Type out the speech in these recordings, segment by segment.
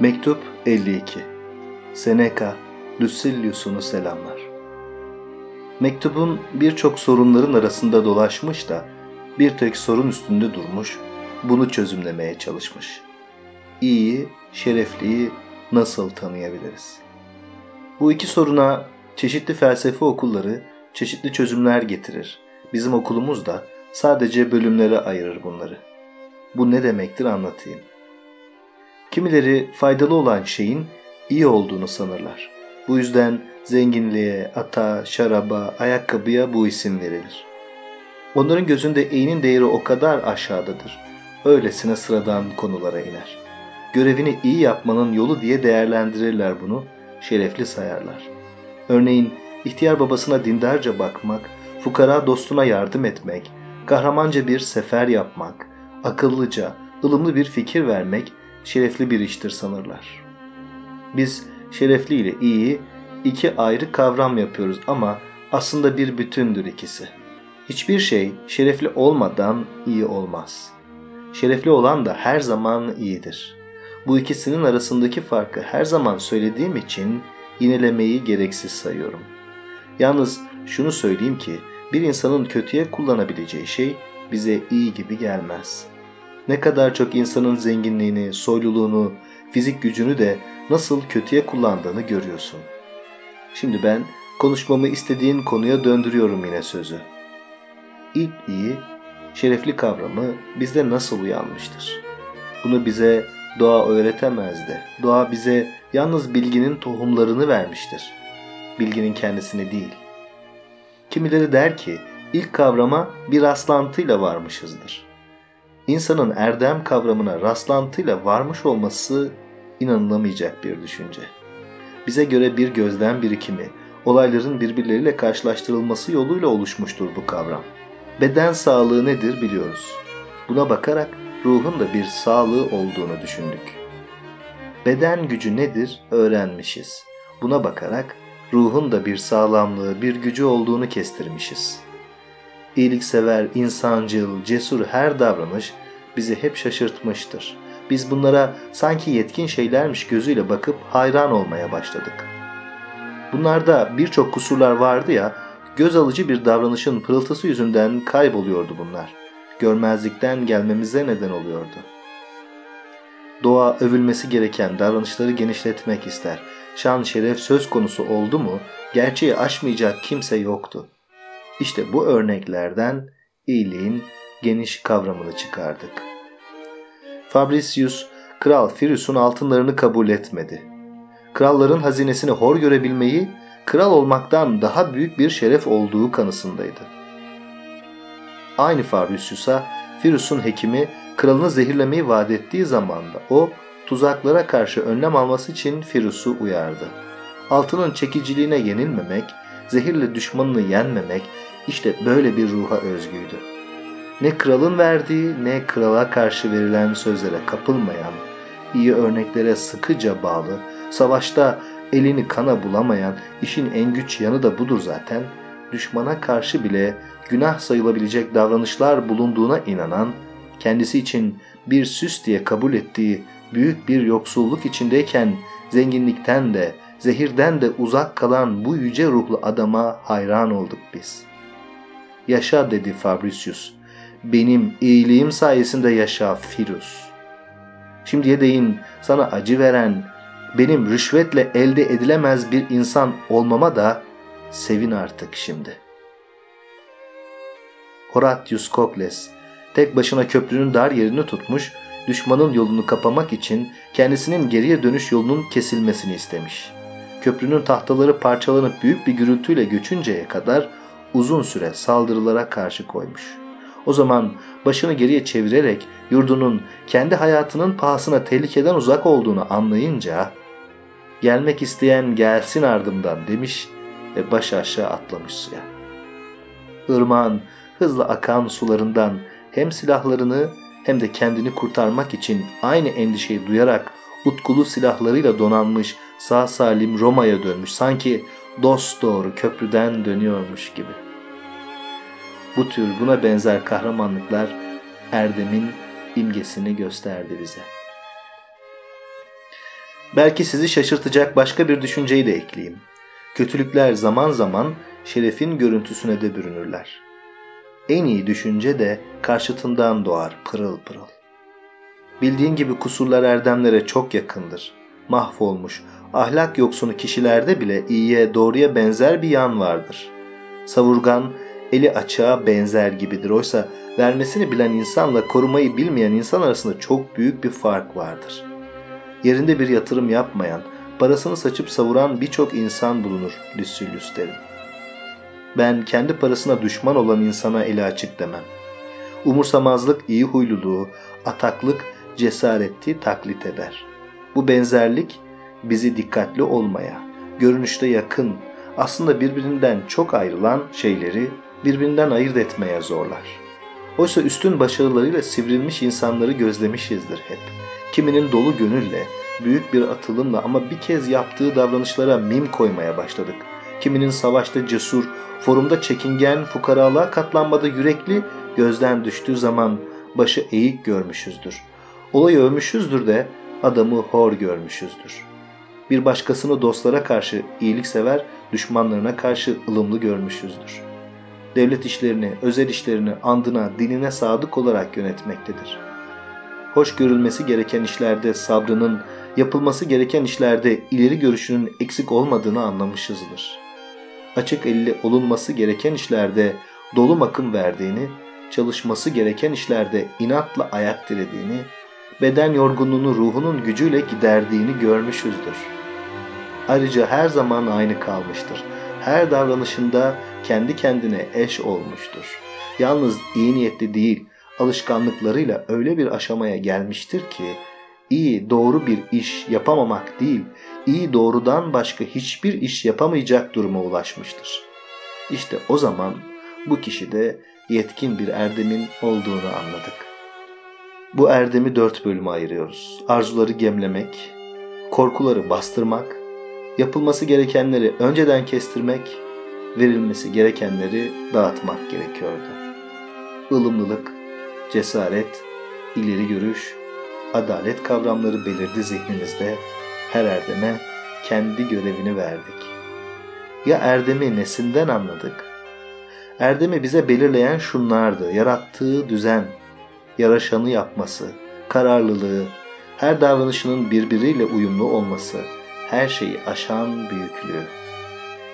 Mektup 52 Seneca, Lucilius'unu selamlar. Mektubun birçok sorunların arasında dolaşmış da bir tek sorun üstünde durmuş, bunu çözümlemeye çalışmış. İyiyi, şerefliyi nasıl tanıyabiliriz? Bu iki soruna çeşitli felsefe okulları çeşitli çözümler getirir. Bizim okulumuz da sadece bölümlere ayırır bunları. Bu ne demektir anlatayım. Kimileri faydalı olan şeyin iyi olduğunu sanırlar. Bu yüzden zenginliğe, ata, şaraba, ayakkabıya bu isim verilir. Onların gözünde iyinin değeri o kadar aşağıdadır. Öylesine sıradan konulara iner. Görevini iyi yapmanın yolu diye değerlendirirler bunu, şerefli sayarlar. Örneğin ihtiyar babasına dindarca bakmak, fukara dostuna yardım etmek, kahramanca bir sefer yapmak, akıllıca, ılımlı bir fikir vermek şerefli bir iştir sanırlar. Biz şerefli ile iyi iki ayrı kavram yapıyoruz ama aslında bir bütündür ikisi. Hiçbir şey şerefli olmadan iyi olmaz. Şerefli olan da her zaman iyidir. Bu ikisinin arasındaki farkı her zaman söylediğim için yinelemeyi gereksiz sayıyorum. Yalnız şunu söyleyeyim ki bir insanın kötüye kullanabileceği şey bize iyi gibi gelmez. Ne kadar çok insanın zenginliğini, soyluluğunu, fizik gücünü de nasıl kötüye kullandığını görüyorsun. Şimdi ben konuşmamı istediğin konuya döndürüyorum yine sözü. İlk iyi, şerefli kavramı bizde nasıl uyanmıştır? Bunu bize doğa öğretemezdi. Doğa bize yalnız bilginin tohumlarını vermiştir. Bilginin kendisini değil. Kimileri der ki ilk kavrama bir rastlantıyla varmışızdır. İnsanın erdem kavramına rastlantıyla varmış olması inanılamayacak bir düşünce. Bize göre bir gözlem birikimi, olayların birbirleriyle karşılaştırılması yoluyla oluşmuştur bu kavram. Beden sağlığı nedir biliyoruz. Buna bakarak ruhun da bir sağlığı olduğunu düşündük. Beden gücü nedir öğrenmişiz. Buna bakarak ruhun da bir sağlamlığı, bir gücü olduğunu kestirmişiz. İyiliksever, insancıl, cesur her davranış bizi hep şaşırtmıştır. Biz bunlara sanki yetkin şeylermiş gözüyle bakıp hayran olmaya başladık. Bunlarda birçok kusurlar vardı ya, göz alıcı bir davranışın pırıltısı yüzünden kayboluyordu bunlar. Görmezlikten gelmemize neden oluyordu. Doğa övülmesi gereken davranışları genişletmek ister. Şan şeref söz konusu oldu mu gerçeği aşmayacak kimse yoktu. İşte bu örneklerden iyiliğin geniş kavramını çıkardık. Fabricius, Kral Firus'un altınlarını kabul etmedi. Kralların hazinesini hor görebilmeyi, kral olmaktan daha büyük bir şeref olduğu kanısındaydı. Aynı Fabricius'a Firus'un hekimi kralını zehirlemeyi vaat ettiği zamanda o tuzaklara karşı önlem alması için Firus'u uyardı. Altının çekiciliğine yenilmemek, zehirle düşmanını yenmemek işte böyle bir ruha özgüydü. Ne kralın verdiği ne krala karşı verilen sözlere kapılmayan, iyi örneklere sıkıca bağlı, savaşta elini kana bulamayan, işin en güç yanı da budur zaten, düşmana karşı bile günah sayılabilecek davranışlar bulunduğuna inanan, kendisi için bir süs diye kabul ettiği büyük bir yoksulluk içindeyken zenginlikten de, zehirden de uzak kalan bu yüce ruhlu adama hayran olduk biz. Yaşa dedi Fabricius. Benim iyiliğim sayesinde yaşa Firus. Şimdiye değin sana acı veren, benim rüşvetle elde edilemez bir insan olmama da sevin artık şimdi. Horatius Cocles tek başına köprünün dar yerini tutmuş, düşmanın yolunu kapamak için kendisinin geriye dönüş yolunun kesilmesini istemiş. Köprünün tahtaları parçalanıp büyük bir gürültüyle göçünceye kadar uzun süre saldırılara karşı koymuş. O zaman başını geriye çevirerek yurdunun kendi hayatının pahasına tehlikeden uzak olduğunu anlayınca gelmek isteyen gelsin ardımdan demiş ve baş aşağı atlamış suya. Irmağın hızla akan sularından hem silahlarını hem de kendini kurtarmak için aynı endişeyi duyarak utkulu silahlarıyla donanmış sağ salim Roma'ya dönmüş sanki dost doğru köprüden dönüyormuş gibi. Bu tür buna benzer kahramanlıklar Erdem'in imgesini gösterdi bize. Belki sizi şaşırtacak başka bir düşünceyi de ekleyeyim. Kötülükler zaman zaman şerefin görüntüsüne de bürünürler. En iyi düşünce de karşıtından doğar pırıl pırıl. Bildiğin gibi kusurlar erdemlere çok yakındır. Mahvolmuş, ahlak yoksunu kişilerde bile iyiye doğruya benzer bir yan vardır. Savurgan, eli açığa benzer gibidir. Oysa vermesini bilen insanla korumayı bilmeyen insan arasında çok büyük bir fark vardır. Yerinde bir yatırım yapmayan, parasını saçıp savuran birçok insan bulunur Lucilius derim. Ben kendi parasına düşman olan insana eli açık demem. Umursamazlık iyi huyluluğu, ataklık cesareti taklit eder. Bu benzerlik bizi dikkatli olmaya, görünüşte yakın, aslında birbirinden çok ayrılan şeyleri birbirinden ayırt etmeye zorlar. Oysa üstün başarılarıyla sivrilmiş insanları gözlemişizdir hep. Kiminin dolu gönülle, büyük bir atılımla ama bir kez yaptığı davranışlara mim koymaya başladık. Kiminin savaşta cesur, forumda çekingen, fukaralığa katlanmada yürekli, gözden düştüğü zaman başı eğik görmüşüzdür. Olayı övmüşüzdür de adamı hor görmüşüzdür. Bir başkasını dostlara karşı iyilik sever, düşmanlarına karşı ılımlı görmüşüzdür. Devlet işlerini, özel işlerini andına, dinine sadık olarak yönetmektedir. Hoş görülmesi gereken işlerde sabrının, yapılması gereken işlerde ileri görüşünün eksik olmadığını anlamışızdır. Açık elli olunması gereken işlerde dolu makım verdiğini, çalışması gereken işlerde inatla ayak dirediğini, beden yorgunluğunu ruhunun gücüyle giderdiğini görmüşüzdür. Ayrıca her zaman aynı kalmıştır. Her davranışında kendi kendine eş olmuştur. Yalnız iyi niyetli değil, alışkanlıklarıyla öyle bir aşamaya gelmiştir ki, iyi doğru bir iş yapamamak değil, iyi doğrudan başka hiçbir iş yapamayacak duruma ulaşmıştır. İşte o zaman bu kişide yetkin bir erdemin olduğunu anladık. Bu erdemi dört bölüme ayırıyoruz. Arzuları gemlemek, korkuları bastırmak, yapılması gerekenleri önceden kestirmek, verilmesi gerekenleri dağıtmak gerekiyordu. Ilımlılık, cesaret, ileri görüş, adalet kavramları belirdi zihnimizde. Her erdeme kendi görevini verdik. Ya erdemi nesinden anladık? Erdemi bize belirleyen şunlardı. Yarattığı düzen, yaraşanı yapması, kararlılığı, her davranışının birbiriyle uyumlu olması, her şeyi aşan büyüklüğü.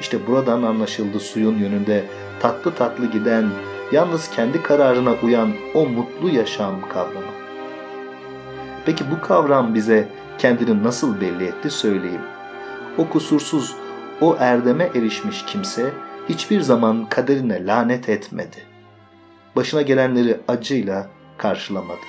İşte buradan anlaşıldı suyun yönünde tatlı tatlı giden, yalnız kendi kararına uyan o mutlu yaşam kavramı. Peki bu kavram bize kendini nasıl belli etti söyleyeyim. O kusursuz, o erdeme erişmiş kimse hiçbir zaman kaderine lanet etmedi. Başına gelenleri acıyla karşılamadı.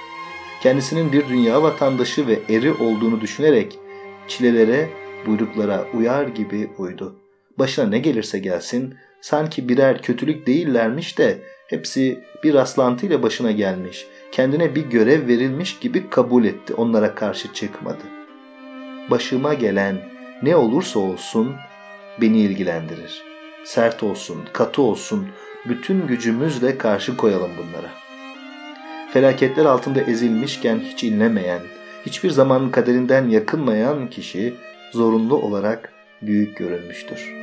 Kendisinin bir dünya vatandaşı ve eri olduğunu düşünerek çilelere, buyruklara uyar gibi uydu. Başına ne gelirse gelsin sanki birer kötülük değillermiş de hepsi bir rastlantıyla başına gelmiş, kendine bir görev verilmiş gibi kabul etti, onlara karşı çıkmadı. Başıma gelen ne olursa olsun beni ilgilendirir. Sert olsun, katı olsun, bütün gücümüzle karşı koyalım bunlara felaketler altında ezilmişken hiç inlemeyen, hiçbir zaman kaderinden yakınmayan kişi zorunlu olarak büyük görünmüştür.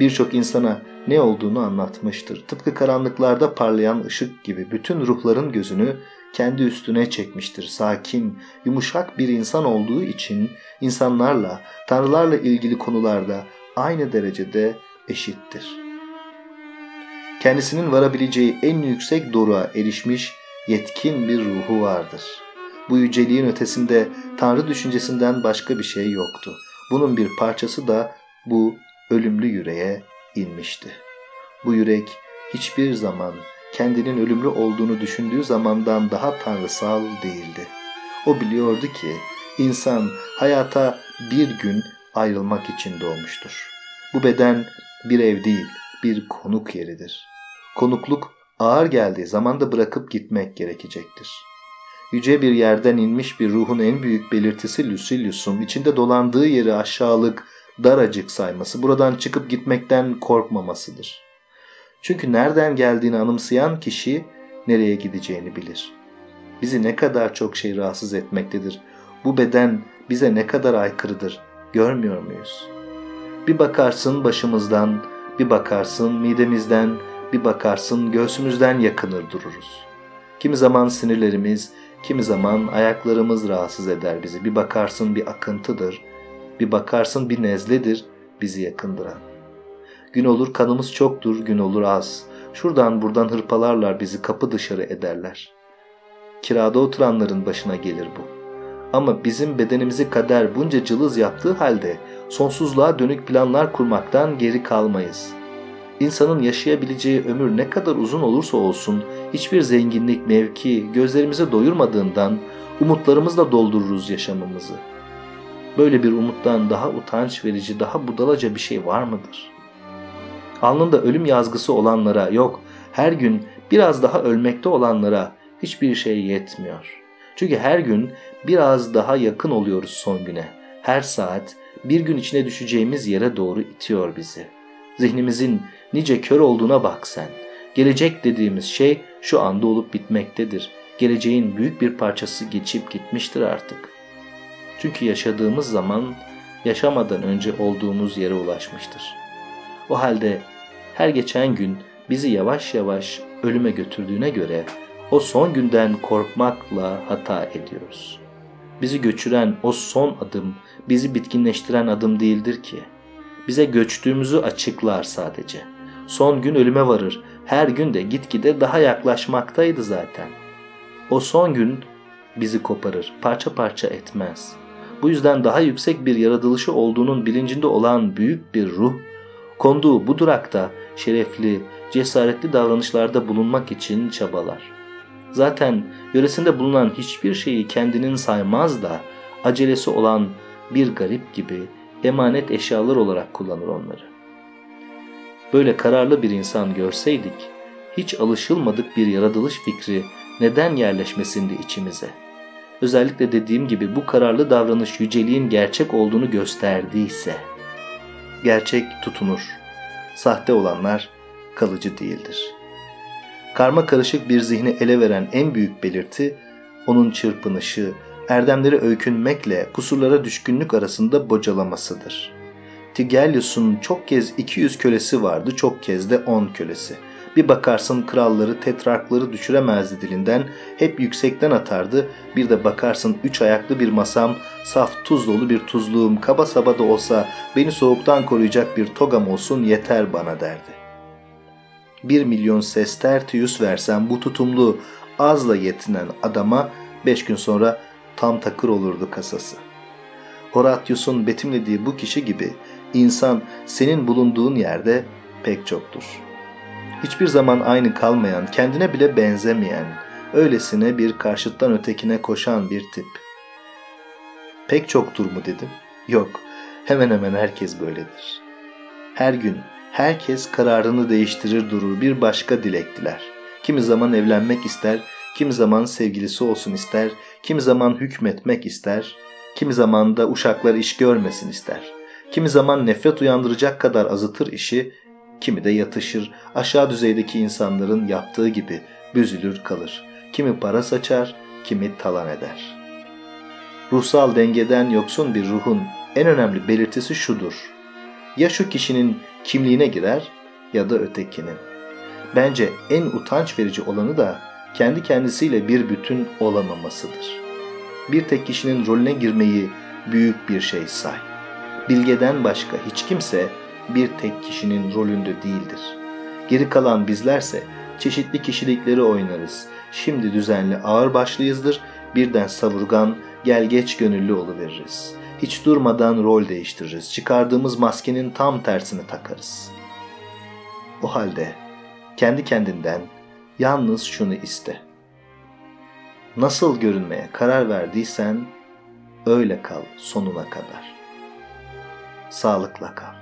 Birçok insana ne olduğunu anlatmıştır. Tıpkı karanlıklarda parlayan ışık gibi bütün ruhların gözünü kendi üstüne çekmiştir. Sakin, yumuşak bir insan olduğu için insanlarla, tanrılarla ilgili konularda aynı derecede eşittir. Kendisinin varabileceği en yüksek doruğa erişmiş yetkin bir ruhu vardır. Bu yüceliğin ötesinde Tanrı düşüncesinden başka bir şey yoktu. Bunun bir parçası da bu ölümlü yüreğe inmişti. Bu yürek hiçbir zaman kendinin ölümlü olduğunu düşündüğü zamandan daha tanrısal değildi. O biliyordu ki insan hayata bir gün ayrılmak için doğmuştur. Bu beden bir ev değil, bir konuk yeridir. Konukluk ağır geldiği zaman da bırakıp gitmek gerekecektir. Yüce bir yerden inmiş bir ruhun en büyük belirtisi Lucilius'un içinde dolandığı yeri aşağılık, daracık sayması, buradan çıkıp gitmekten korkmamasıdır. Çünkü nereden geldiğini anımsayan kişi nereye gideceğini bilir. Bizi ne kadar çok şey rahatsız etmektedir. Bu beden bize ne kadar aykırıdır görmüyor muyuz? Bir bakarsın başımızdan, bir bakarsın midemizden, bir bakarsın göğsümüzden yakınır dururuz. Kimi zaman sinirlerimiz, kimi zaman ayaklarımız rahatsız eder bizi. Bir bakarsın bir akıntıdır, bir bakarsın bir nezledir bizi yakındıran. Gün olur kanımız çoktur, gün olur az. Şuradan buradan hırpalarlar bizi kapı dışarı ederler. Kirada oturanların başına gelir bu. Ama bizim bedenimizi kader bunca cılız yaptığı halde sonsuzluğa dönük planlar kurmaktan geri kalmayız. İnsanın yaşayabileceği ömür ne kadar uzun olursa olsun hiçbir zenginlik, mevki gözlerimizi doyurmadığından umutlarımızla doldururuz yaşamımızı. Böyle bir umuttan daha utanç verici, daha budalaca bir şey var mıdır? Alnında ölüm yazgısı olanlara yok, her gün biraz daha ölmekte olanlara hiçbir şey yetmiyor. Çünkü her gün biraz daha yakın oluyoruz son güne. Her saat bir gün içine düşeceğimiz yere doğru itiyor bizi. Zihnimizin nice kör olduğuna bak sen. Gelecek dediğimiz şey şu anda olup bitmektedir. Geleceğin büyük bir parçası geçip gitmiştir artık. Çünkü yaşadığımız zaman yaşamadan önce olduğumuz yere ulaşmıştır. O halde her geçen gün bizi yavaş yavaş ölüme götürdüğüne göre o son günden korkmakla hata ediyoruz. Bizi göçüren o son adım bizi bitkinleştiren adım değildir ki. Bize göçtüğümüzü açıklar sadece. Son gün ölüme varır. Her gün de gitgide daha yaklaşmaktaydı zaten. O son gün bizi koparır, parça parça etmez. Bu yüzden daha yüksek bir yaratılışı olduğunun bilincinde olan büyük bir ruh, konduğu bu durakta şerefli, cesaretli davranışlarda bulunmak için çabalar. Zaten yöresinde bulunan hiçbir şeyi kendinin saymaz da acelesi olan bir garip gibi emanet eşyalar olarak kullanır onları. Böyle kararlı bir insan görseydik, hiç alışılmadık bir yaratılış fikri neden yerleşmesindi içimize? Özellikle dediğim gibi bu kararlı davranış yüceliğin gerçek olduğunu gösterdiyse. Gerçek tutunur. Sahte olanlar kalıcı değildir. Karma karışık bir zihni ele veren en büyük belirti onun çırpınışı, erdemleri öykünmekle kusurlara düşkünlük arasında bocalamasıdır. Tigelius'un çok kez 200 kölesi vardı, çok kez de 10 kölesi. Bir bakarsın kralları, tetrarkları düşüremezdi dilinden, hep yüksekten atardı. Bir de bakarsın üç ayaklı bir masam, saf tuz dolu bir tuzluğum, kaba saba da olsa beni soğuktan koruyacak bir togam olsun yeter bana derdi. Bir milyon sestertius versem bu tutumlu azla yetinen adama beş gün sonra tam takır olurdu kasası. Horatius'un betimlediği bu kişi gibi insan senin bulunduğun yerde pek çoktur. Hiçbir zaman aynı kalmayan, kendine bile benzemeyen, öylesine bir karşıttan ötekine koşan bir tip. Pek çoktur mu dedim? Yok, hemen hemen herkes böyledir. Her gün herkes kararını değiştirir durur bir başka dilek diler. Kimi zaman evlenmek ister, kimi zaman sevgilisi olsun ister, kimi zaman hükmetmek ister, kimi zaman da uşaklar iş görmesin ister. Kimi zaman nefret uyandıracak kadar azıtır işi, kimi de yatışır, aşağı düzeydeki insanların yaptığı gibi büzülür kalır. Kimi para saçar, kimi talan eder. Ruhsal dengeden yoksun bir ruhun en önemli belirtisi şudur. Ya şu kişinin kimliğine girer ya da ötekinin. Bence en utanç verici olanı da kendi kendisiyle bir bütün olamamasıdır. Bir tek kişinin rolüne girmeyi büyük bir şey say. Bilgeden başka hiç kimse bir tek kişinin rolünde değildir. Geri kalan bizlerse çeşitli kişilikleri oynarız. Şimdi düzenli ağır başlıyızdır, birden savurgan, gel geç gönüllü oluveririz. Hiç durmadan rol değiştiririz. Çıkardığımız maskenin tam tersini takarız. O halde kendi kendinden Yalnız şunu iste. Nasıl görünmeye karar verdiysen öyle kal sonuna kadar. Sağlıkla kal.